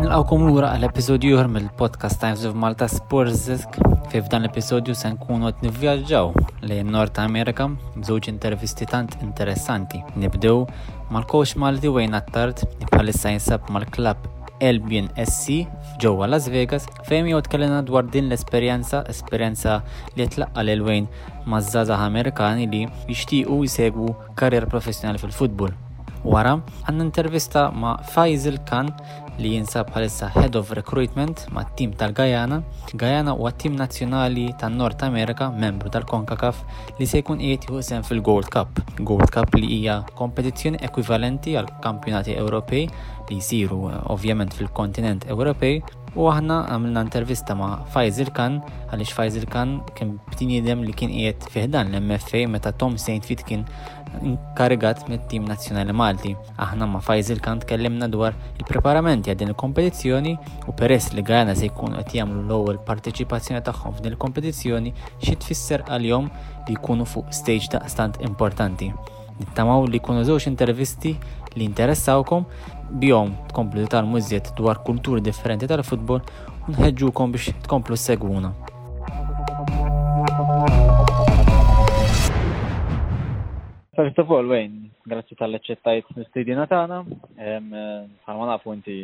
Nilqawkom lura għal episodju ieħor mill-podcast Times of Malta Sports Desk fi f'dan l-episodju se nkunu qed nivvjaġġaw lejn North America b'żewġ intervisti tant interessanti. Nibdew Mal-kowċ Malti Wayne Attard li bħalissa jinsab mal-klabb Albion SC ġewwa Las Vegas fejn jew tkellimna dwar din l-esperjenza, esperjenza li tlaqqa lil Wayne maż-żgħażagħ Amerikani li jixtiequ jsegwu karriera professjonali fil-futbol. Wara, għandna intervista ma' Faisal Khan li jinsab bħalissa Head of Recruitment ma' tim tal-Gajana. Gajana huwa tim nazzjonali tan-Nord Amerika, membru tal-CONCACAF, li se jkun qiegħed jieħu sehem fil-Gold Cup. Gold Cup li hija kompetizzjoni ekwivalenti għal kampjonati Ewropej li jsiru eh, ovvjament fil-kontinent Ewropej u aħna għamilna intervista ma' Faisal Khan għaliex Faisal Khan kien bniedem li kien qiegħed fiħdan l-MFA meta Tom Saint Fit kien inkarigat mit-tim nazzjonali Malti. Aħna ma' Faisal Khan tkellimna dwar il-preparamenti għal din il-kompetizzjoni u peress li Guyana se jkun qed jagħmlu l-ewwel parteċipazzjoni tagħhom f'din il-kompetizzjoni xi tfisser għalihom li jkunu fuq stage daqstant importanti. Nittamaw li jkunu żewġ intervisti li interessawkom bihom tkomplu titgħallmu iżjed dwar kulturi differenti tal-futbol u nħeġġukom biex tkomplu segwuna. First of all, Wayne, grazzi tal-eċċettajt l-istedina tagħna. Bħalma nafu inti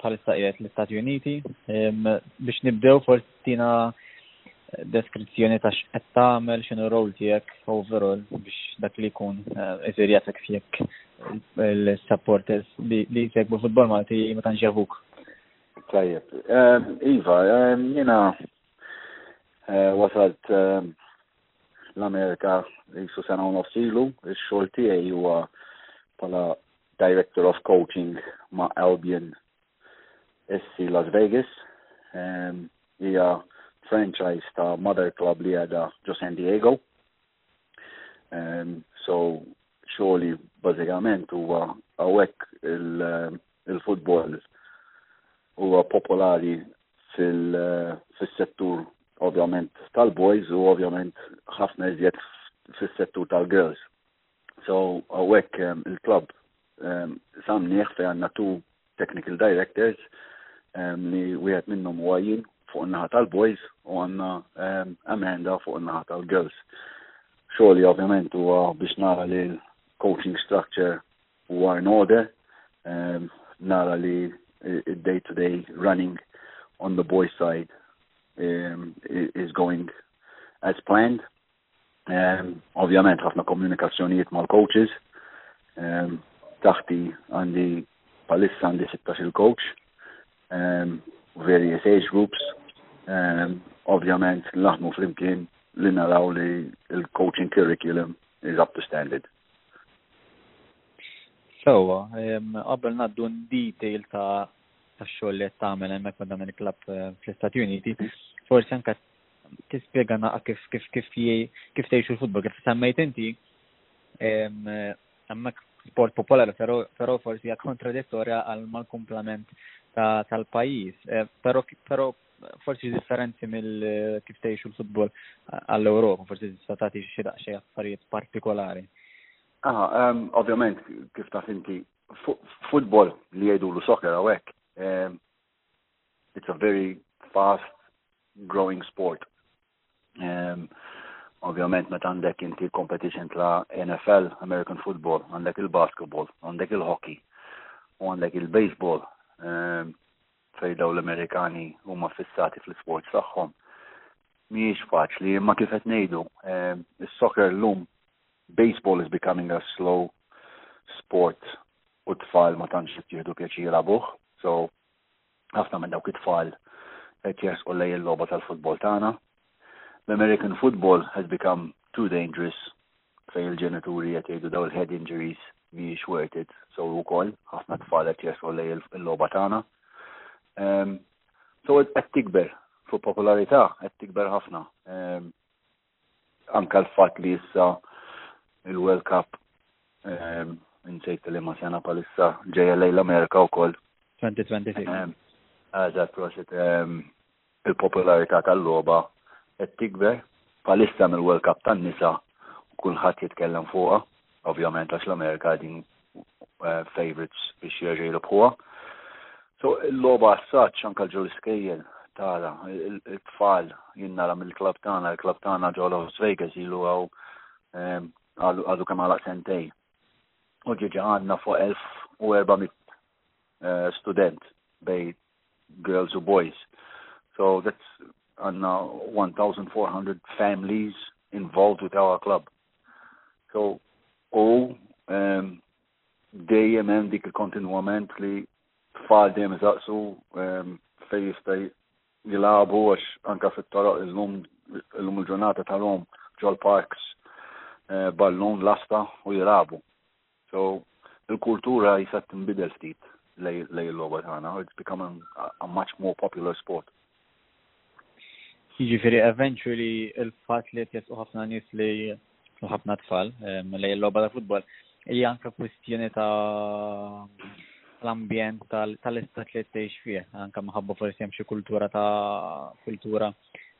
bħalissa qiegħed l-Istati Uniti. Biex nibdew forsi tina eh, deskrizzjoni ta' x'qed tagħmel x'inhu rol tiegħek overall biex dak li jkun eh, iżir jafek fjek l-supporters li jsegbu futbol Malti ma tantx javuk. Tajjeb. Iva, jiena eh, wasalt l-Amerika jisu sena u nofsilu, il-xol tiegħi huwa pala Director of Coaching ma' Albion SC Las Vegas. Ehm, hija um, franchise ta' Mother Club li għada ġo San Diego. Um, so, xoli bazzikament huwa għawek il-futbol il huwa popolari fil-settur ovvjament tal-boys u ovvjament ħafna iżjed fil-settur tal-girls. So, għawek um, il-klub um, samnieħ fej għanna tu technical directors um, li wieħed minnhom huwa jien fuq naħa tal-boys u għanna um, Amanda fuq naħa tal-girls. Xogħli ovvjament huwa biex nara li l-coaching structure u are in order. Um, nara li day to day running on the boy side um, is going as planned. Um, Ovvjament ħafna komunikazzjonijiet mal-coaches. Um, taħti għandi palissa għandi 16 coach um, various age groups. Um, Ovvjament laħmu flimkien li naraw li il-coaching curriculum is up to standard. Sewa, qabel naddu n-detail ta' xogħol li qed tagħmel hemmhekk ma' dan il-klabb eh, fl-Istati Uniti, forsi anke tispjega naqa' kif kif kif kif tgħixu l-futbol, kif semmejt inti hemmhekk sport popolari, però forsi hija kontradittorja għal mal-kumplament tal-pajjiż. Eh, però forsi differenti mill kif tgħixu l-futbol għall-Ewropa, forsi tista' tagħti xi daqsxejn affarijiet partikolari. Aha, ehm, ovvjament kif taf inti futbol li jgħidulu soccer hawnhekk. Ehm, it's a very fast growing sport. Ehm, ovvjament meta għandek inti competition tla NFL, American football, għandek il-basketball, għandek il-hockey, u għandek il-baseball, fejn daw l-Amerikani huma fissati fl-isports tagħhom mhijiex faċli, imma kif qed ngħidu, eh, is-soccer llum baseball is becoming a slow sport u tfal ma tantx qed jieħdu pjaċir jilagħbuh, so ħafna minn dawk it-tfal qed jersqu lej il-logħba tal-futbol tagħna. L-American football has become too dangerous fejn il-ġenituri qed jgħidu daw il-head injuries mhijiex worth it, so wkoll ħafna tfal qed jersqu lej il-logħba tagħna. Ehm, so qed tikber fuq popolarità qed tikber ħafna. Ehm, anka l-fatt li issa il-World Cup ehm, insejt li ma sena palissa ġejja lejn l-Amerika wkoll. 2026. Eżatt, prosit. Il-popolarità tal-logħba qed tikber, bħalissa hemm il-World Cup tan-nisa u kulħadd jitkellem fuqha, ovvjament għax l-Amerika qegħdin eh, favourites biex jerġa' jirbħuha. So il-logħba assaġġ anke ġol iskejjel tara it-tfal jinnara mill-klab tagħna, il-klab tagħna ġo Las Vegas ilu għaw ehm, għadu kemm għala sentej. U ġiġa għandna fuq 1400 eh, student bej girls u boys. So that's għanna 1400 families involved with our club. So u um, dejjem hemm dik kontinwament li tfal dejjem iżaqsu um, fej jista' jilabu għax anka fit-toroq illum illum il-ġurnata tal-lum ġol parks eh, ballun lasta u jilabu. So, il-kultura jisa tinbidel ftit lej il-logħba tagħna, it's becoming a much more popular sport. Jiġifieri eventually il-fatt li qed ħafna nies li ħafna tfal ehm, lej il-logħba ta' futbol hija anke kwistjoni ta' l-ambjent tal-istat li tgħix fih, anke maħabba forsi hemm xi kultura ta' kultura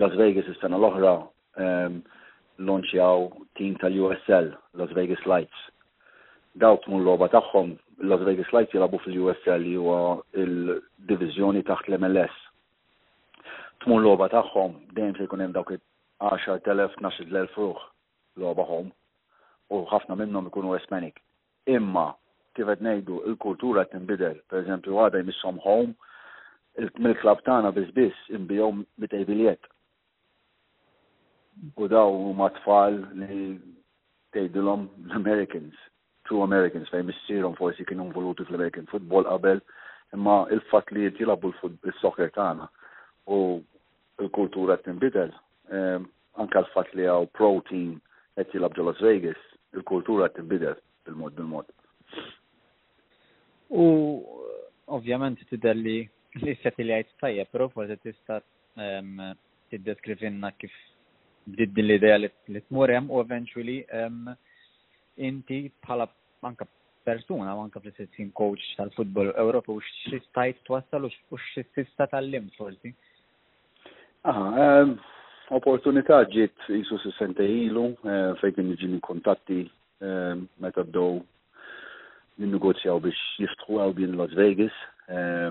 Las Vegas is-sena l-oħra lonċjaw tim tal-USL, Las Vegas Lights. Daw tmur logħba tagħhom, Las Vegas Lights jilagħbu fil-USL li huwa il-diviżjoni taħt l-MLS. Tmur logħba tagħhom dejjem se jkun hemm dawk 10,000 12,000 ruħ logħba home u ħafna minnhom ikunu Westmanic. Imma, kif qed ngħidu, il-kultura qed tinbidel. Pereżempju, għada jmisshom home, mill-klabb tagħna biss biss inbigħu 200 biljett. U daw huma tfal li tgħidilhom l-Americans, true Americans, fejn missierhom forsi kienu involuti fl-American football qabel, imma il-fatt li jilagħbu l-soccer tagħna u il-kultura qed tinbidel, eh, anke l-fatt li hawn protein qed jilgħab ġo Las Vegas, il-kultura qed tinbidel bil-mod bil-mod. U ovvjament tidher li li se tiljajt tajjeb, però forsi tista' ehm, tiddeskrivinna kif bdiet din l-idea li tmur hemm u eventually ehm, inti bħala anke persuna u anke fl-istess ħin coach tal-futbol Ewropew xi stajt twassal u xi tista' tal-lim forsi. Aha, ehm, opportunità ġiet jisu si sente ilu eh, fejn kien jiġini kontatti eh, meta bdew ninnegozjaw biex jiftħu għaw din Las Vegas. Eh,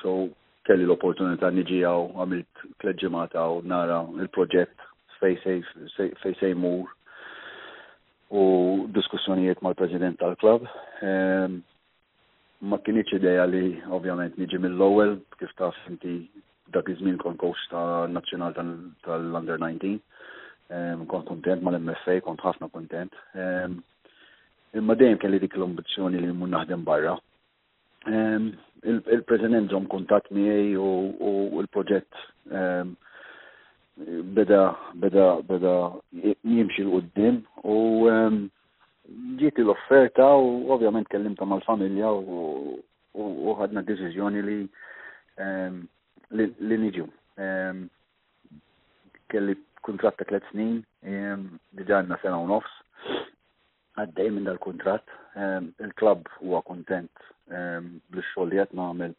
so kelli l-opportunità niġi għaw għamilt tleġġimat għaw nara il-proġett fej sejmur u diskussjonijiet mal-President tal-klab. Ehm, ma kienieċ ideja li ovvjament niġi mill-ewwel kif taf inti dak iż-żmien kon coach ta' nazzjonal tal-under 19. Ehm, kont kuntent mal-MFA, kont ħafna kuntent. Ehm, imma dejjem kelli dik l-ambizzjoni li mmur naħdem barra. ehm, il-President zom kuntat miegħi u l-proġett ehm, beda beda beda jimxi l-qoddim u ehm, ġiet l-offerta u ovvjament kellimta mal-familja u ħadna deċiżjoni li li niġu. Kelli kuntratt ta' tliet snin, diġà għandna sena u nofs għaddej minn dal-kuntratt. Ehm, il-klabb huwa kuntent ehm, bl-xogħol li qed nagħmel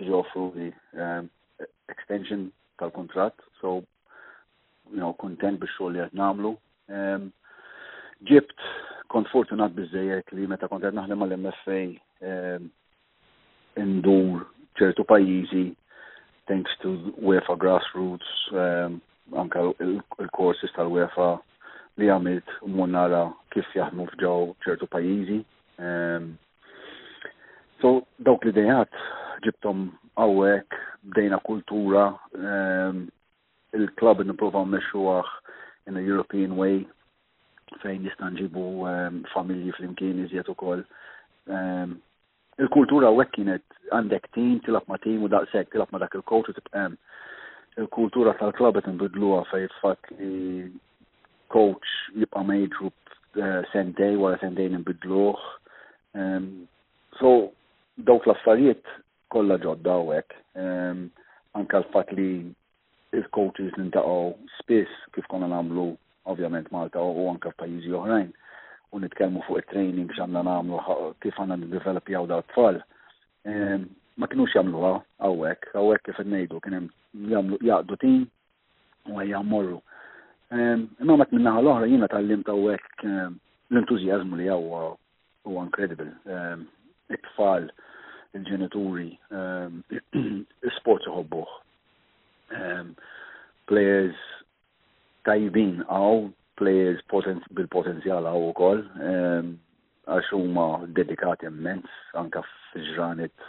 ġi offru li ehm, extension tal-kuntratt, so you know, kuntent bix-xogħol li qed nagħmlu. Ġibt kont fortunat biżejjed li meta kont qed naħdem għall-MFA indur ċertu pajjiżi thanks to UEFA grassroots, um, anka il-courses tal-UEFA li għamilt mmur nara kif jaħdmu f'ġaw ċertu pajjiżi. Um, so dawk li dejat ġibtom għawek bdejna kultura um, il-club niprofaw meċxuħ in a European way fejn nista' nġibu ehm, familji flimkien iżjed ukoll. Ehm, il-kultura u kienet għandek tim, tilab ma tim u daqshekk tilab ma dak il-coach u tibqem. Il-kultura tal-klab qed nbidluha fejn fatt li coach jibqa' ma jiġu eh, sentej wara sentejn nbidluh. Ehm, so dawk l-affarijiet kollha ġodda u hekk. Ehm, anka l-fatt li il-coaches nintaqgħu spiss kif konna nagħmlu ovvjament Malta u anka f'pajjiżi oħrajn u nitkellmu fuq it-training x'għandna nagħmlu kif għandna niddevelopjaw dal tfal ehm, ma kinux jagħmluha hawnhekk, hawnhekk kif ngħidu kien hemm jagħmlu jaqdu tim u għajja morru. Ehm, imma mat minnaħa l-oħra jiena tal-lim hawnhekk l-entużjażmu li huwa u incredible. Ehm, it-tfal, il-ġenituri, ehm, sport iħobbuh. Ehm, players tajbin għaw, players bil-potenzjal għaw u koll, għax huma dedikati immens, anka f'ġranet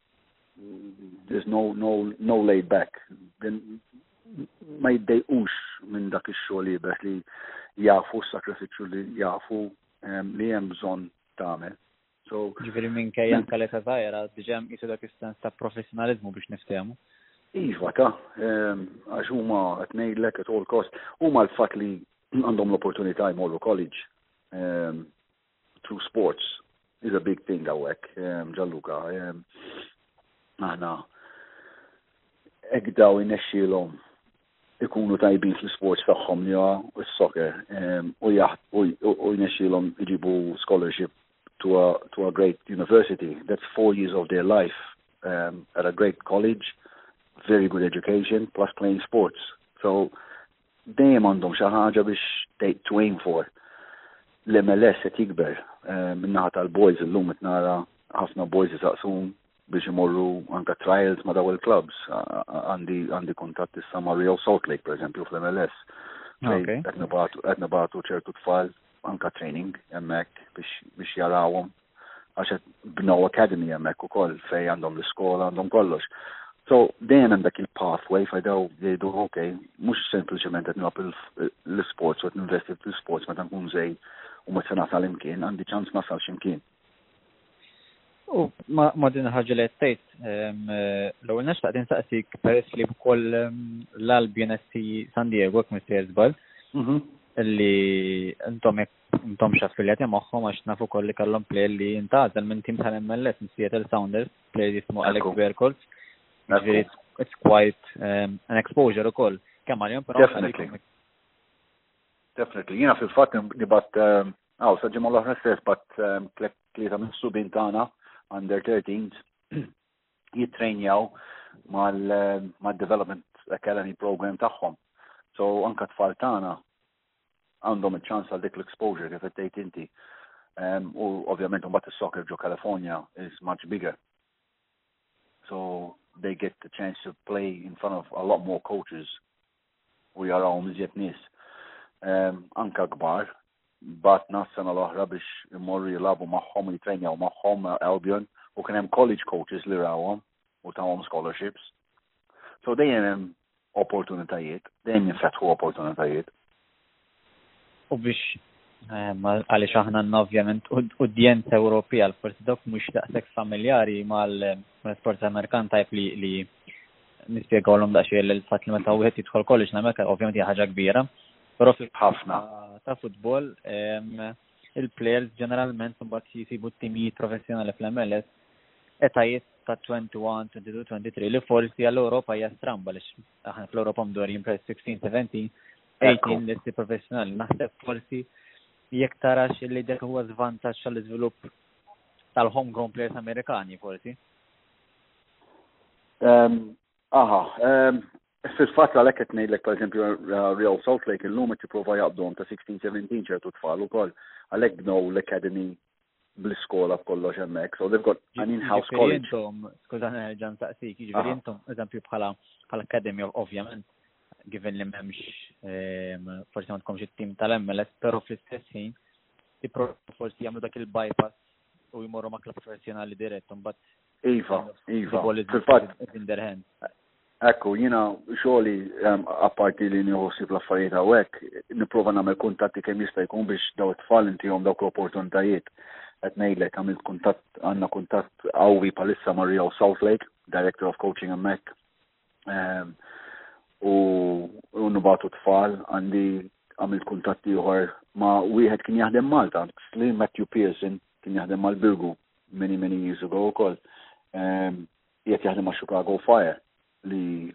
there's no, no, no laid back. ma jiddejqux minn dak ix-xogħol jibes li jafu s-sakrifiċċju li jafu li hemm bżonn tagħmel. So, Ġifieri minn kejja anke l-età żgħira diġem qisu dak is-sens ta' professjonaliżmu biex niftehmu. Iva ta' għax huma qed ngħidlek at all cost huma l-fatt li għandhom l-opportunità jmorru college through sports is a big thing għawek, um, ġalluka. Um, aħna ekdaw inexxilhom ikunu tajbin fl-sports tagħhom li huwa s-soccer um, u u jnexxilhom iġibu scholarship to a, to a great university. That's four years of their life um, at a great college, very good education, plus playing sports. So dejjem għandhom xi ħaġa biex tgħid to aim for. L-MLS qed jikber eh, min-naħa tal-boys illum qed nara ħafna boys isaqsun biex imorru anka trials ma daw il-clubs. Għandi għandi kuntatt issa ma' Real Salt Lake pereżempju fl-MLS. Qed nibatu ċertu tfal anka training hemmhekk biex jarawhom għax qed bnow academy hemmhekk ukoll fej għandhom l-iskola għandhom kollox. So dejjem hemm dak il-pathway fajdaw jgħidu ok, mhux sempliċement qed nilgħab l-isports u qed ninvesti fl-isports meta nkun żej u meta nasal imkien, għandi ċans nasal x'imkien. U ma din ħaġa li għettejt, l-għol nesta għadin saqsik peress li bkoll l-Albion SC San Diego, kmissir zbal, mhm. li intom jek m'intomx affiljati magħhom għax naf ukoll li kellhom plejer li intgħażel minn tim tal-MLS minn Seattle Sounders, plejer jismu Alex Verkolz. Ġifieri it's quite um, an exposure ukoll. Kemm għalihom però Definitely. Definitely. Jiena fil-fatt nibat um, Aw, sa ġimma l-oħra stess bat um, tlieta minn subin tagħna under 13 jittrejnjaw mal-development um, academy program tagħhom. So anka tfal tagħna għandhom iċ-ċans għal dik l-exposure kif qed tgħid inti. U ovvjament mbagħad is-soccer ġo California is much bigger. So they get the chance to play in front of a lot more coaches u jaraw mizjet nis. Um, anka kbar, bat nassana l-oħra biex immorru jilabu maħħom, jitrenjaw maħħom Albion, u kienem college coaches li rawom, u tawhom scholarships. So dejjem hemm opportunitajiet, dejjem jinfetħu opportunitajiet. U biex eh, għaliex aħna għandna ovvjament udjenza Ewropea għal forsi dok mhux daqshekk familjari mal-sport eh, Amerikan tajb li li nispjegawlhom daqsxejn l-fatt li meta wieħed jidħol kollox l-Amerika ovvjament hija ħaġa kbira. Però ħafna ta' futbol il-players ġeneralment mbagħad jisibu t-timijiet professjonali fl-MLS etajiet ta' 21, 22, 23 li forsi għall-Europa hija stramba li aħna fl-Europa mdorjin per 16, 17, 18 li si professjonali. Naħseb forsi jekk tarax li dak huwa żvantaġġ għall-iżvilupp tal-homegrown players Amerikani forsi. Ehm, aha, ehm, fil-fatt għalhekk qed ngħidlek pereżempju uh, Real Salt Lake illum qed jipprova jaqbdhom ta' 16, 17 ċertu tfal ukoll għalhekk bnew l-academy bl-iskola b'kollox hemmhekk, so they've got an in-house college. Intom, skuża nerġa' nsaqsik, jiġifieri intom eżempju bħala bħala academy ovvjament, given li m'hemmx ehm, forsi ma tkomx it-tim tal-MLS, però fl-istess ħin tipprova forsi jagħmlu dak il-bypass u jmorru ma' klabb professjonali dirett, imbagħad Iva, iva. Fil-fatt. Ekku, jina xogħli apparti li nieħosib l-affarijiet hawnhekk, nipprova nagħmel kuntatti kemm jista' jkun biex daw it-tfal intihom dawk l-opportunitajiet. Qed ngħidlek għamilt kuntatt għandna kuntatt qawwi palissa ma' Rio South Lake, Director of Coaching hemmhekk, ehm, u nubatu tfal għandi għamilt kuntatt ieħor ma wieħed kien jaħdem Malta, li Matthew Pearson kien jaħdem mal-Birgu many many years ago ukoll. Ehm, jgħet jaħdem ma' Chicago Fire li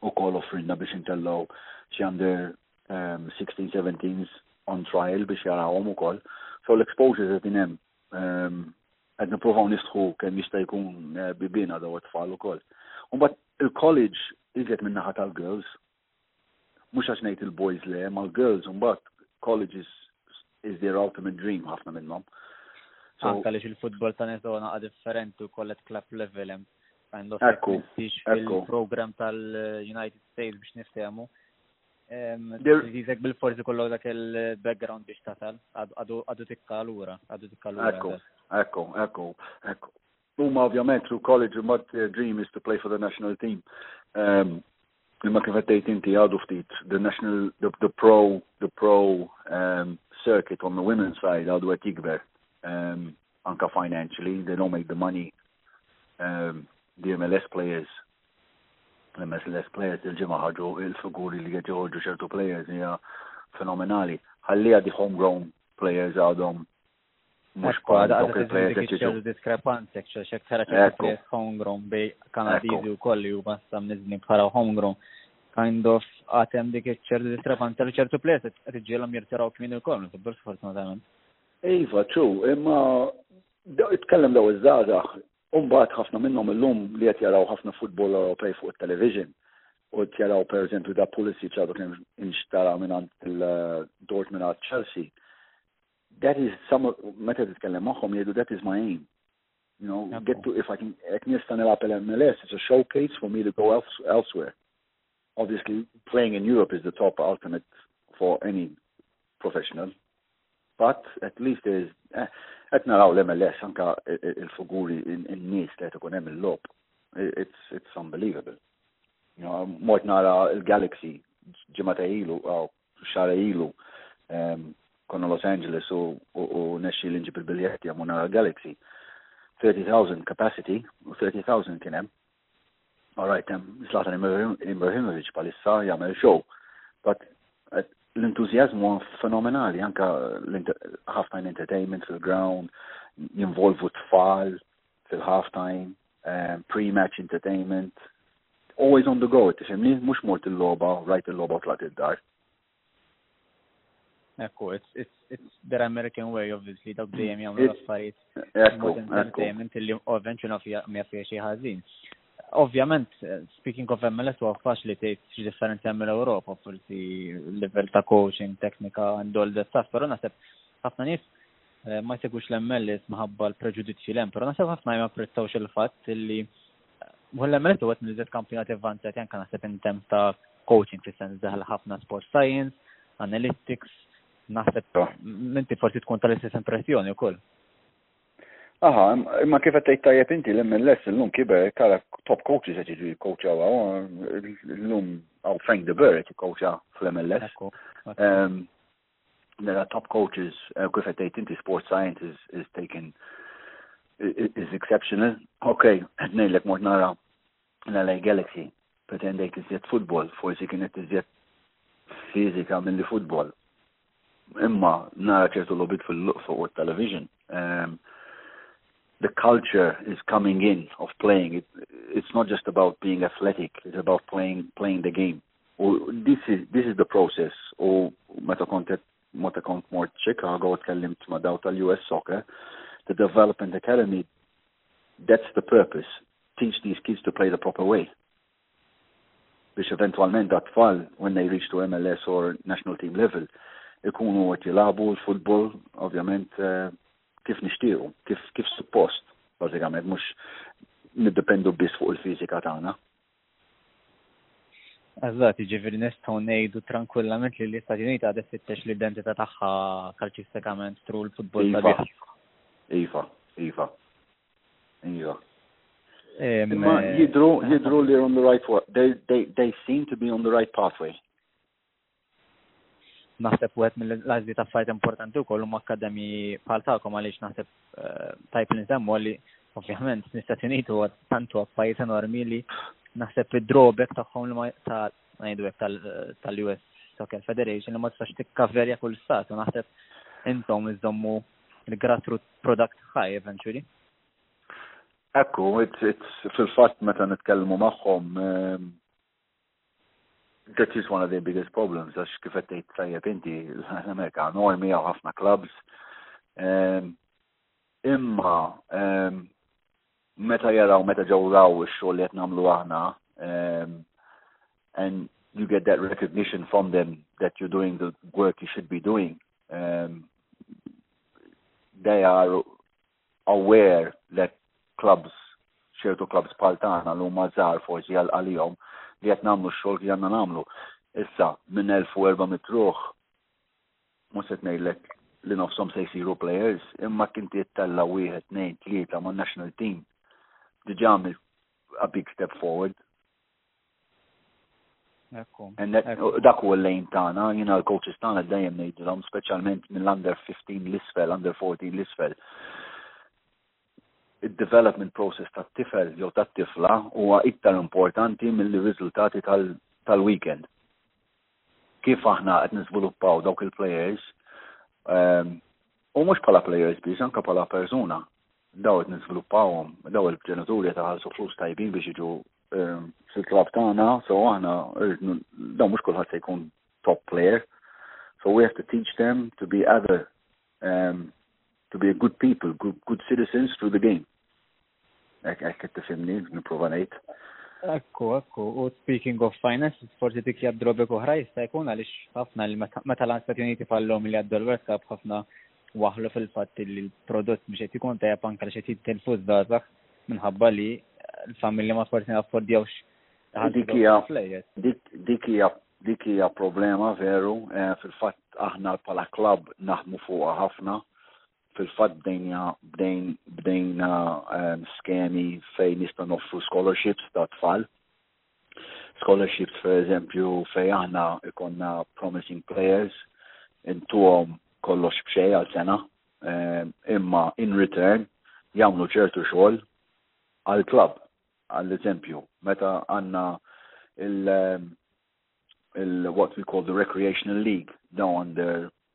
u koll offrinna biex intellaw xi under 16-17s ehm, on trial biex jarawhom ukoll. So l-exposures qed hemm Ehm, qed nippruvaw nistħu kemm jista' jkun eh, bibina daw it-tfal ukoll. Mbagħad il-college iżjed minn naħa tal-girls, mhux għax ngħid il-boys le, ma l-girls mbagħad colleges is their ultimate dream ħafna minnhom. Anka li il-futbol ta' nisa naqa differenti u kollet club level hemm kind of fil-program tal-United States biex niftehmu. Zizek bil-forzi kollu dak il-background biex tasal, għadu tikka l-ura, għadu tikka l-ura. Ekku, ekku, ekku, ekku. Huma ovvjament through college mod their dream is to play for the national team. Um, imma kif għattejt inti għadu ftit, the national, the, the pro, the pro um, circuit on the women's side għadu għet jikber, um, anka financially, they don't make the money, um, the MLS players l-MS l-ex players il-ġimgħa ħarġu il-figuri li qed joħorġu ċertu players hija fenomenali. Ħalli għadi homegrown players għadhom mhux kwa dawk il-players qed jiġu. Diskrepanza xi xek ħareġ players homegrown bej Kanadiżi wkoll li huma sa mniżni bħala homegrown. Kind of għatem dik ċertu diskrepanza li ċertu players qed iġġielhom jirtiraw kmin il-kolm, tibbur sfortunatament. Iva, ċu, imma tkellem daw iż-żgħażagħ U mbagħad ħafna minnhom illum li qed jaraw ħafna futbol Ewropej fuq it-television u qed jaraw pereżempju da Pulisic għadu kien inxtara minn għand il-Dortmund għal Chelsea. That is some meta titkellem magħhom jgħidu that is my aim. You know, Jabba. get to if I can qed nista' nilgħab l-MLS, it's a showcase for me to go elsewhere. Obviously, playing in Europe is the top ultimate for any professional. But at least there is, eh, qed naraw l-MLS anka il-figuri in-nies li qed ikun hemm il-lob. It's, it's unbelievable. You know, mort nara il-Galaxy ġimata ilu, għaw xara ilu, ehm, konna Los Angeles u, u, u nesċi l-inġib il-biljetti għamu nara Galaxy. 30,000 capacity, u 30,000 kienem, All right, Zlatan Ibrahimovic palissa jagħmel show, but eh, l-entużjażmu fenomenali, anka ħafna entertainment fil-ground, jinvolvu tfal fil-halftime, eh, pre-match entertainment, always on the go, tifimni, mux mort il-loba, rajt il-loba u tlaqt id-dar. Ekku, it's, it's, it's their American way, obviously, dawk dejjem mm. jagħmlu l-affarijiet. Ekku, entertainment li ovvjament xinu ma fija xi ħażin. Ovvjament, speaking of MLS, huwa faċli tgħid xi differenzi hemm l-Ewropa, forsi level ta' coaching, teknika, and all that stuff, però naħseb ħafna nies eh, ma jsegwux l-MLS maħabba l-preġudizzji l-hemm, però naħseb ħafna ma japprezzawx il-fatt li Well, l-MLS għet minn iżet kampjonati avvanzati anka naħseb in terms ta' coaching fis sens daħal ħafna sport science, analytics, naħseb minti forsi tkun tal-istess impressjoni wkoll. Aha, imma kif qed tgħid tajjeb inti l-MLS illum kiber tara top coaches qed jiġu jikkowċaw illum għaw Frank de Burr qed jikkowċa fl-MLS. Ehm, there top coaches eh, kif qed tgħid inti sports science is, is taken is exceptional. Okay, qed ngħidlek mort nara l-LA Galaxy pretendejt iżjed futbol, forsi kienet iżjed fizika mill-li futbol. Imma nara ċertu l-obit fuq u television Um, the culture is coming in of playing. It, it's not just about being athletic. It's about playing playing the game. U this is, this is the process u meta kont meta kont mort Chicago u tkellimt ma' daw tal-US Soccer, the Development Academy, that's the purpose. Teach these kids to play the proper way. Biex eventualment dat tfal when they reach to MLS or national team level, ikunu għet jilabu l-futbol, ovvjament, eh, kif nishtiqu, kif, kif suppost, bazzikament, mux niddependu bis fuq il-fizika tagħna. Eżatt, jiġifieri nistgħu ngħidu tranquillament li l-Istati Uniti għadha tfittex l-identità tagħha kalċistikament tru l-futbol iva. sabiħ. Iva, iva. Iva. Imma eh, jidru, jidru li on the right they, they, they seem to be on the right pathway. Naħseb wieħed mill-għażliet affarijiet importanti wkoll huma akkademji bħal tagħkom għaliex naħseb eh, tajb li nsemmu li ovvjament l-Istati Uniti huwa tant huwa pajjiż enormi li naħseb id-drawback tagħhom li ma ta' ngħidu hekk tal-US Soccer Federation li ma tistax tikkaverja kull stat u naħseb intom iżommu l-gratru product high eventually. Ekku, fil-fatt meta nitkellmu magħhom eh, That is one of their biggest problems, għax kif qed tgħid tajjeb inti l-Amerika enormi għaw ħafna clubs. Ehm, imma ehm, meta jaraw meta ġew raw ix-xogħol li qed nagħmlu aħna ehm, and you get that recognition from them that you're doing the work you should be doing. Um, they are aware that clubs, ċertu clubs bħal tagħna li huma żgħar forsi għal għalihom li qed nagħmlu x-xogħol li għandna nagħmlu. Issa minn 1400 ruħ mhux se ngħidlek li nofsom se jsiru players, imma kinti jittella wieħed, nejn, tlieta ma' national team. Diġa għamil a big step forward. Dak u l-lejn tagħna, jiena l-coaches tagħna dejjem ngħidilhom, speċjalment mill-under 15 l-isfel, under 14 l-isfel. Id-development process tat-tifel jew tat-tifla huwa iktar importanti mill-riżultati tal-weekend. Kif aħna qed niżviluppaw dawk il-players, ehm, U mhux bħala players biss, anke bħala persuna. Daw qed niżviluppawhom, daw il-ġenituri qed iħallsu flus tajbin biex jiġu ehm, fil-klab tagħna, so aħna daw mhux kulħadd se jkun top player. So we have to teach them to be other um, to be a good people, good, good citizens through the game. Ek, ek, tifimni, niprofa ngħid. Ekku, ekku, u speaking of finance, forsi dik hija drobek oħra jista' jkun għaliex ħafna li meta l-Stati Uniti fallhom li għaddu l-World Cup ħafna waħlu fil-fatt li l-prodott mhux qed ikun tajjeb anke li qed jitilfu żgħażagħ minħabba li l-familja ma forsi naffordjawx dik hija dik hija problema veru eh, fil-fatt aħna bħala klabb naħmu fuqha ħafna fil-fatt bdejna bdejn bdejna ehm, skemi fejn nista' noffru scholarships ta' tfal. Scholarships per eżempju fejn aħna ikonna promising players intuhom kollox b'xej għal sena ehm, imma in return jagħmlu ċertu xogħol għal klab għall eżempju meta għandna il, ehm, il what we call the recreational league down under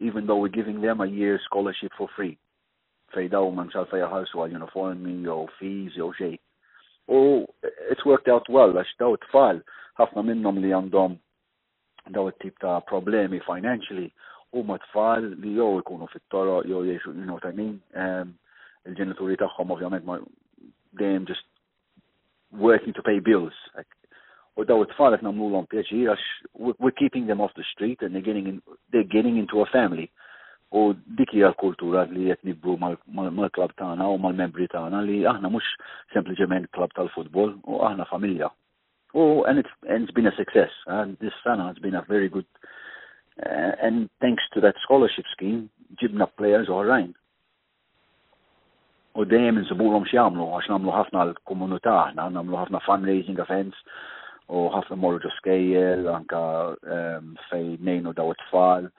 even though we're giving them a year's scholarship for free fej daw ma msalfa jaħalsu għal uniformi jew fees jew xej. U it's worked out well għax daw tfal ħafna minnhom li għandhom daw it-tip ta' problemi financially u ma tfal li jew ikunu fit-toro jew jiexu you know what I mean. Um, il-ġenituri tagħhom ovvjament ma dejjem just working to pay bills. U daw it-tfal qed nagħmlulhom pjaċir għax we're keeping them off the street and they're getting, in, they're getting into a family. U dik hija l-kultura li qed nibru mal-klab tagħna u mal-membri tagħna li aħna mhux sempliċement klab tal-futbol u aħna familja. U and it's, and it's been a success. And this summer has been a very good uh, and thanks to that scholarship scheme ġibna players oħrajn. u dejjem insibulhom x'jagħmlu għax nagħmlu ħafna l-komunità aħna, nagħmlu ħafna fundraising events u ħafna morru ġo skejjel anka ehm, fej nejnu daw it-tfal.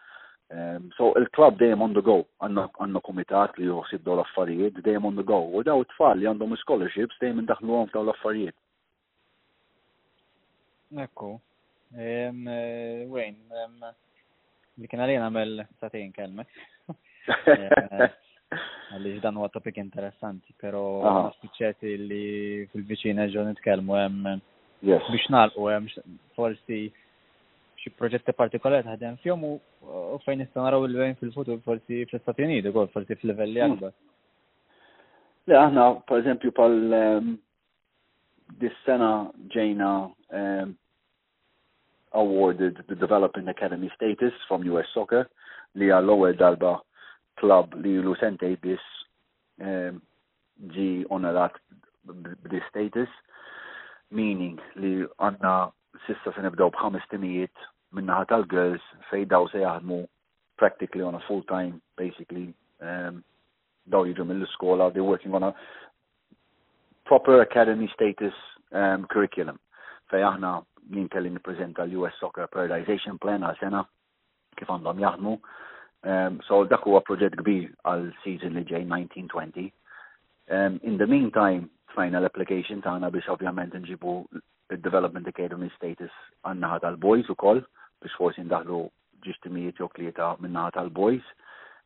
Ehm, so il-club dejjem on the go, għandna kumitat li joħsib daw l-affarijiet dejjem on the go u daw it-tfal li għandhom scholarships dejjem indaħluhom f'daw l-affarijiet. Ekku. Wayne, li kien għalina mel satin kelmek. Għalli ġdan huwa topik interessanti, pero spiċċeti li fil-viċina ġo nitkellmu hemm biex nalqu hemm forsi xi proġetti partikolari taħdem fjom u fejn nista' naraw il-lejn fil-futur forsi fl-Istati Uniti ukoll forsi f'livelli hmm. akbar. Le aħna pereżempju pal ehm, dis-sena ġejna um, awarded the Developing Academy status from US Soccer li għall ewwel darba klub li lu sentej biss um, ġi onorat b'di status, meaning li għanna sissa se nibdew b'ħames timijiet minnaħa tal-girls fej daw se jaħdmu practically on a full time basically um, daw jiġu mill-iskola, they working on a proper academy status um, curriculum. Fej aħna jien kelli nippreżenta l-US Soccer Periodization Plan għal sena kif għandhom jaħdmu. Um, so dak huwa proġett kbir għal season li ġej 1920. Um, in the meantime, tfajna l-application tagħna biex ovvjament nġibu il-Development Academy status għannaħa tal-boys u koll biex forsi ndaħlu ġiex timijiet jew tlieta minnaħa tal-boys,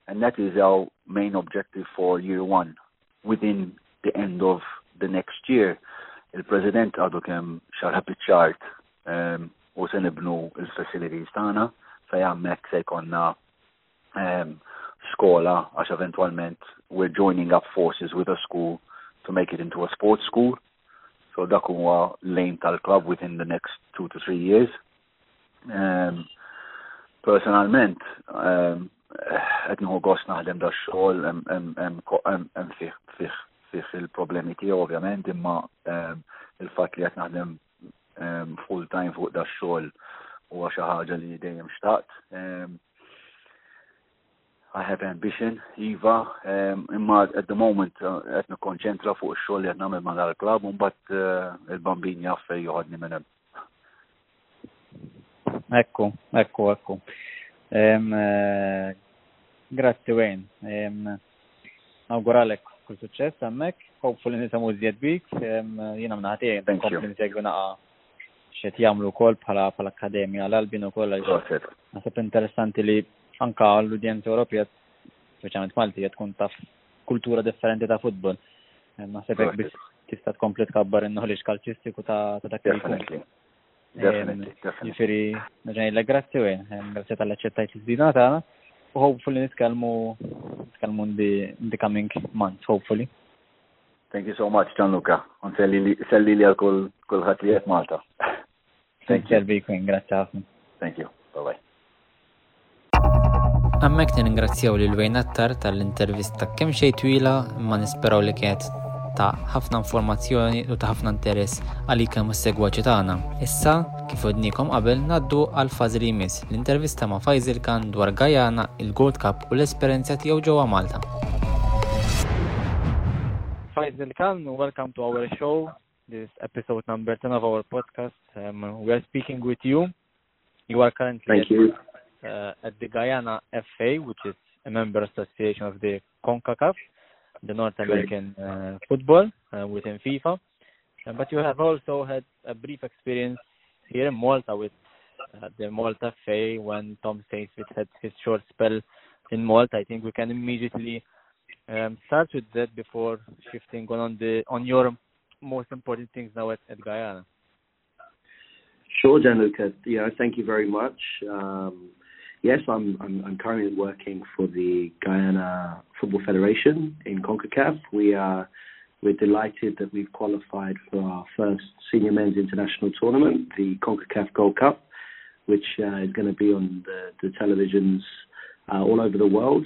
and that is our main objective for year one. Within the end of the next year, il-President għadu kem xarħa bitċart ehm, u se nibnu il-facilities tagħna fej għammek se jkonna ehm, skola għax eventualment we're joining up forces with a school to make it into a sports school. So dak huwa lejn tal-club within the next two to three years. Ehm, personalment, ehm, qed nieħu gost naħdem da xogħol hemm fih il-problemi tiegħu ovvjament imma ehm, il-fatt li qed naħdem full time fuq da xogħol huwa xi ħaġa li dejjem xtaqt. I have ambition, Iva, imma at the moment uh, qed nikkonċentra fuq ix-xogħol li qed nagħmel mal-club u mbagħad uh, il-bambin jaffej joħodni minn hemm. Ekku, ekku, ekku. Eh, grazzi Wayne. Nawguralek kull suċċess hemmhekk. Hopefully nisamu żjed bik. Jiena mnaħti dan kompli nsegwi naqa' xed jagħmlu wkoll bħala bħala akkademja l-Albin ukoll għal Naħseb interessanti li anka l-udjenza Ewropea, speċjalment Malti, tkun taf kultura differenti ta' futbol. Eh, ma sebek biex tista' tkompli tkabbar in-knowledge kalċistiku ta' dak li jkun. Definitely, definitely. Ġifieri, ġejlek grazzi u eh, grazzi tal-aċċettajt l-żdina tagħna u hopefully nitkellmu nitkellmu in the coming months, hopefully. Thank you so much, Gianluca. Unselli li għal kull ħadd li qed Malta. Thank you. Servi jkun, grazzi ħafna. Thank you. Bye-bye. Għammek ningrazzjaw li l-wejn attar tal-intervista kemm xej twila imma nisperaw li kienet ta' ħafna informazzjoni u ta' ħafna interess għalik kemm is-segwaċi tagħna. Issa, kif udnikom qabel, naddu għal fażi li jmiss l-intervista ma' Fajzil Kan dwar Gajana, il-Gold Cup u l-esperjenza tiegħu ġewwa Malta. Fajzil Kan, welcome to our show. This episode number 10 of our podcast. Um, we are speaking with you. You are currently Thank at, you. Uh, at the Guyana FA, which is a member association of the CONCACAF. the North American uh, football uh, within FIFA. Uh, but you have also had a brief experience here in Malta with uh, the Malta FA when Tom Saintfield had his short spell in Malta. I think we can immediately um, start with that before shifting on, on the on your most important things now at, at Guyana. Sure, Gianluca. Yeah, thank you very much. Um, Yes, I'm, I'm, I'm currently working for the Guyana Football Federation in CONCACAF. We are we're delighted that we've qualified for our first senior men's international tournament, the CONCACAF Gold Cup, which uh, is going to be on the, the televisions uh, all over the world.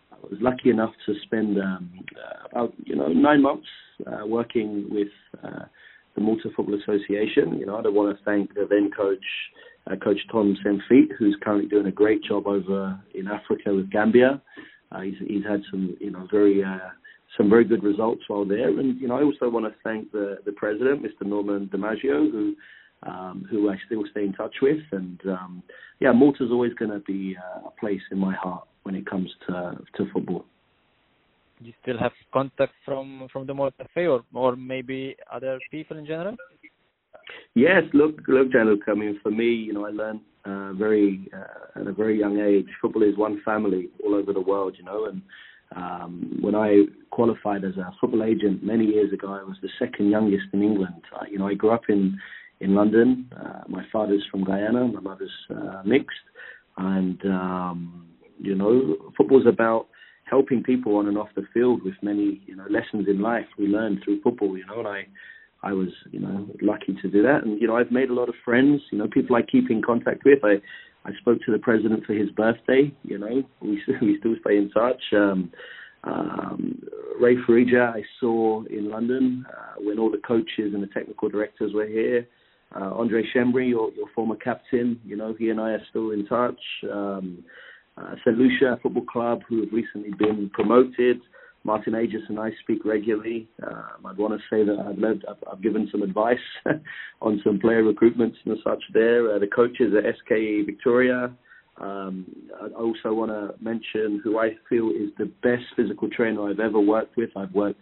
I was lucky enough to spend um, uh, about you know nine months uh, working with uh, the Malta Football Association. You know, I don't want to thank the then coach. Uh, coach Tom Senfeet, who's currently doing a great job over in Africa with Gambia, uh, he's, he's had some, you know, very uh, some very good results while there. And you know, I also want to thank the the president, Mr. Norman DiMaggio, who um, who I still stay in touch with. And um, yeah, Malta's always going to be uh, a place in my heart when it comes to to football. You still have contact from from the Malta Fair or, or maybe other people in general? Yes, look, look, Gianluca. I mean, for me, you know, I learned uh, very uh, at a very young age. Football is one family all over the world, you know, and um, when I qualified as a football agent many years ago, I was the second youngest in England. Uh, you know, I grew up in in London. Uh, my father's from Guyana, my mother's uh, mixed, and um, you know, football's about helping people on and off the field with many you know lessons in life we learn through football. You know, and I. I was, you know, lucky to do that, and you know, I've made a lot of friends. You know, people I keep in contact with. I, I spoke to the president for his birthday. You know, we we still stay in touch. Um, um, Ray Farija, I saw in London uh, when all the coaches and the technical directors were here. Uh, Andre Shembri, your, your former captain, you know, he and I are still in touch. Um, uh, St. Lucia Football Club, who have recently been promoted. Martin Aegis and I speak regularly. Um, I'd want to say that I've, led, I've, I've given some advice on some player recruitments and such there. Uh, the coaches at SKE Victoria. Um, I also want to mention who I feel is the best physical trainer I've ever worked with. I've worked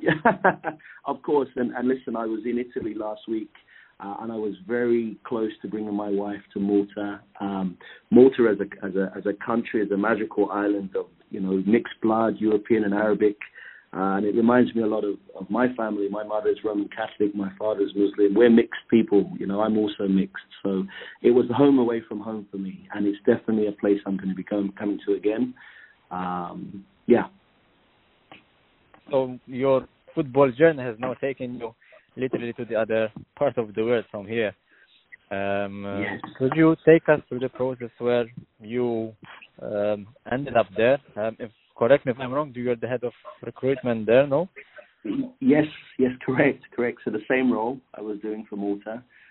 Yeah, of course. And, and listen, I was in Italy last week. Uh, and I was very close to bringing my wife to Malta. Um, Malta, as a as a as a country, is a magical island of you know mixed blood, European and Arabic and it reminds me a lot of, of my family. My mother is Roman Catholic, my father is Muslim. We're mixed people, you know, I'm also mixed. So it was home away from home for me, and it's definitely a place I'm going to be come, coming to again. Um, yeah. So your football journey has now taken you literally to the other part of the world from here. Um, uh, yes. Could you take us through the process where you um, ended up there? Um, if correct me if I'm wrong, you're the head of recruitment there, no? Yes, yes, correct, correct. So the same role I was doing for Malta.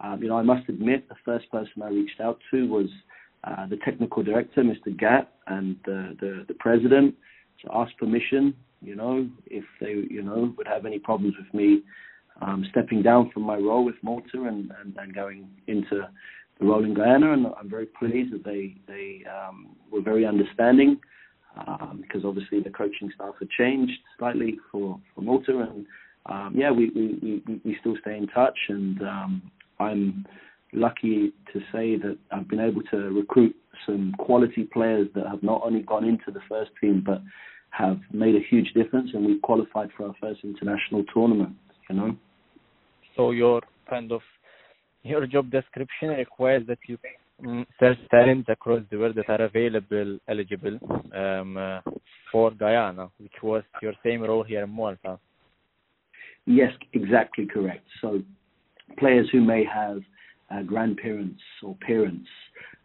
um, you know, I must admit, the first person I reached out to was uh, the technical director, Mr. Gatt, and the, the, the president to ask permission, you know, if they, you know, would have any problems with me um, stepping down from my role with Malta and, and, and going into the role in Guyana. And I'm very pleased that they, they um, were very understanding um, because obviously the coaching staff had changed slightly for, for Malta. And um, yeah, we, we, we, we still stay in touch and um, I'm lucky to say that I've been able to recruit some quality players that have not only gone into the first team but have made a huge difference, and we've qualified for our first international tournament. You know. So your kind of your job description requires that you search talents across the world that are available, eligible um, uh, for Guyana, which was your same role here in Malta. Yes, exactly correct. So players who may have uh, grandparents or parents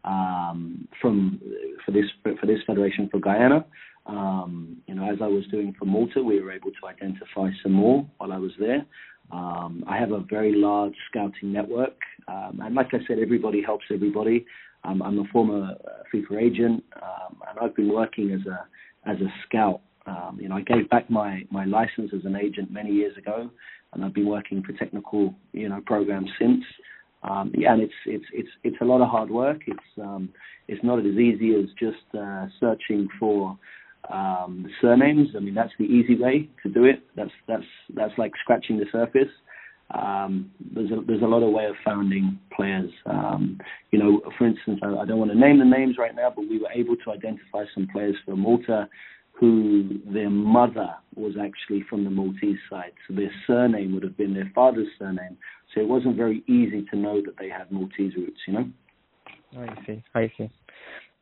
um, from for this for this federation for Guyana. Um, you know, as I was doing for Malta, we were able to identify some more while I was there. Um, I have a very large scouting network, um, and like I said, everybody helps everybody. Um, I'm a former uh, FIFA agent, um, and I've been working as a as a scout. you know, I gave back my my license as an agent many years ago, and I've been working for technical you know programs since. Um, yeah, and it's it's it's it's a lot of hard work. It's um, it's not as easy as just uh, searching for um, surnames. I mean, that's the easy way to do it. That's that's that's like scratching the surface. Um, there's a, there's a lot of way of founding players. Um, you know, for instance, I, I, don't want to name the names right now, but we were able to identify some players for Malta who their mother was actually from the Maltese side. So their surname would have been their father's surname. So it wasn't very easy to know that they had Maltese roots, you know? I see, I see.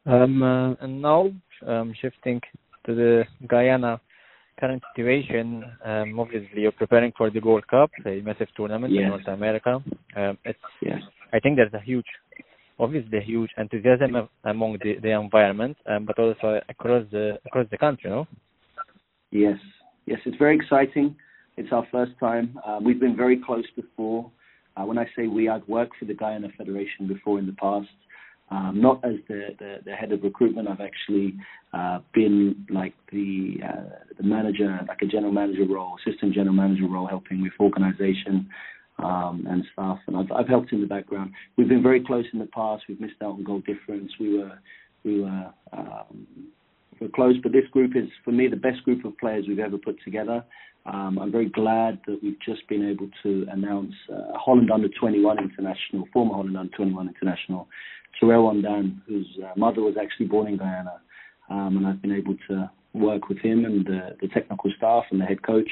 Um, uh, and now, um, shifting to the Guyana current situation, um, obviously you're preparing for the Gold Cup, a massive tournament yes. in North America. Um, it's, yes. I think there's a huge obviously a huge enthusiasm among the, the environment, um, but also across the across the country, no? Yes, yes, it's very exciting. It's our first time. Uh, we've been very close before. Uh, when I say we, I've worked for the Guyana Federation before in the past. Um, not as the, the, the, head of recruitment, I've actually uh, been like the uh, the manager, like a general manager role, assistant general manager role, helping with organisation um, and stuff. And I've, I've helped in the background. We've been very close in the past. We've missed out on goal difference. We were we were um, we're close, but this group is for me the best group of players we've ever put together. Um, I'm very glad that we've just been able to announce uh, Holland under 21 international, former Holland under 21 international, Terrell Ondan, whose uh, mother was actually born in Guyana, um, and I've been able to work with him and the, the technical staff and the head coach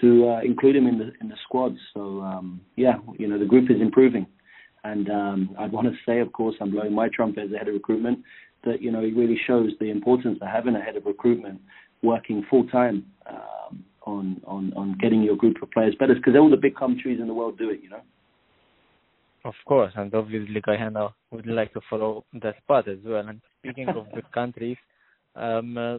to uh, include him in the in the squad. So um, yeah, you know the group is improving, and um, I'd want to say, of course, I'm blowing my trumpet as a head of recruitment that you know it really shows the importance of having a head of recruitment working full time um, on on on getting your group of players better because all the big countries in the world do it, you know. Of course, and obviously Guyana would like to follow that path as well. And speaking of big countries, um, uh,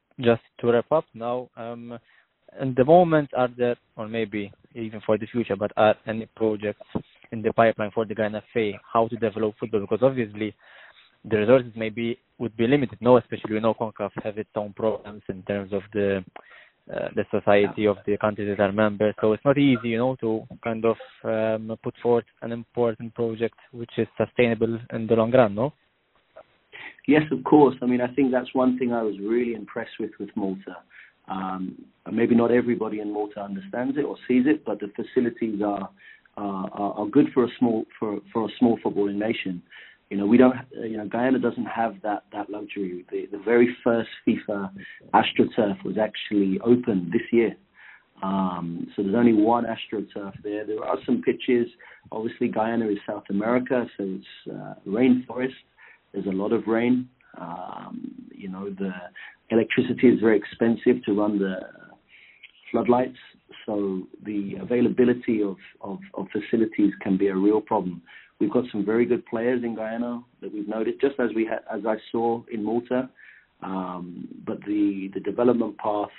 just to wrap up now, um, in the moment, are there, or maybe even for the future, but are any projects in the pipeline for the Ghana FA, how to develop football? Because obviously the resources maybe would be limited. No, especially we know CONCACAF have its own problems in terms of the uh, the society of the countries that are members. So it's not easy, you know, to kind of um, put forth an important project which is sustainable in the long run, no? Yes, of course. I mean, I think that's one thing I was really impressed with with Malta. Um, maybe not everybody in Malta understands it or sees it, but the facilities are are, are good for a small for, for a small footballing nation. You know, we don't. You know, Guyana doesn't have that that luxury. The, the very first FIFA AstroTurf was actually open this year. Um, so there's only one AstroTurf there. There are some pitches. Obviously, Guyana is South America, so it's uh, rainforest. There's a lot of rain. Um, you know, the electricity is very expensive to run the floodlights, so the availability of, of, of, facilities can be a real problem. We've got some very good players in Guyana that we've noticed, just as we ha- as I saw in Malta. Um, but the, the development path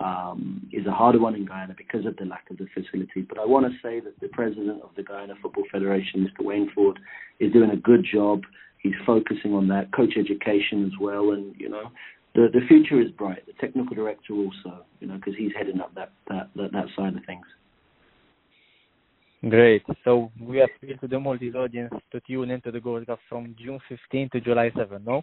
um, is a harder one in Guyana because of the lack of the facilities. But I want to say that the president of the Guyana Football Federation, Mr. Ford, is doing a good job. He's focusing on that, coach education as well, and you know the the future is bright. The technical director also, you know, because he's heading up that, that that that side of things. Great. So we appeal to the Maltese audience to tune into the Gold Cup from June 15 to July 7, no?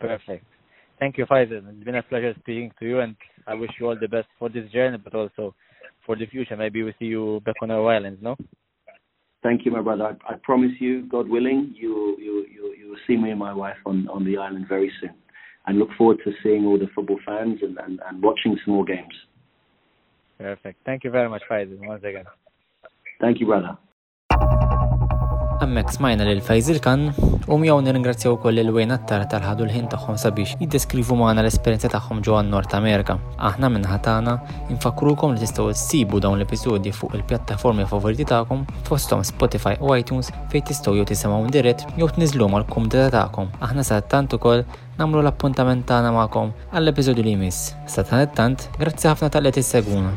Perfect. Thank you, Faisal. It's been a pleasure speaking to you, and I wish you all the best for this journey, but also for the future. Maybe we will see you back on our islands, no? Thank you, my brother. I, I promise you, God willing, you you you you will see me and my wife on on the island very soon and look forward to seeing all the football fans and, and, and watching some more games. Perfect. Thank you very much, Faizan, once again. Thank you, brother. Hemmhekk smajna lil Fejz il-Kan u miegħu nirringrazzjaw ukoll il wejn attar tal-ħadu l-ħin tagħhom sabiex jiddeskrivu magħna l-esperjenza tagħhom ġewwa Nord Amerika. Aħna minn ħatana infakkrukom li tistgħu ssibu dawn l-episodji fuq il-pjattaformi favoriti tagħkom fosthom Spotify u iTunes fejn tistgħu jew tisimgħu dirett jew tniżlu mal-kumdita tagħkom. Aħna sa tant ukoll nagħmlu l-appuntament tagħna magħkom għall-episodju li jmiss. Sa tant, grazzi ħafna tal-li tisseguna.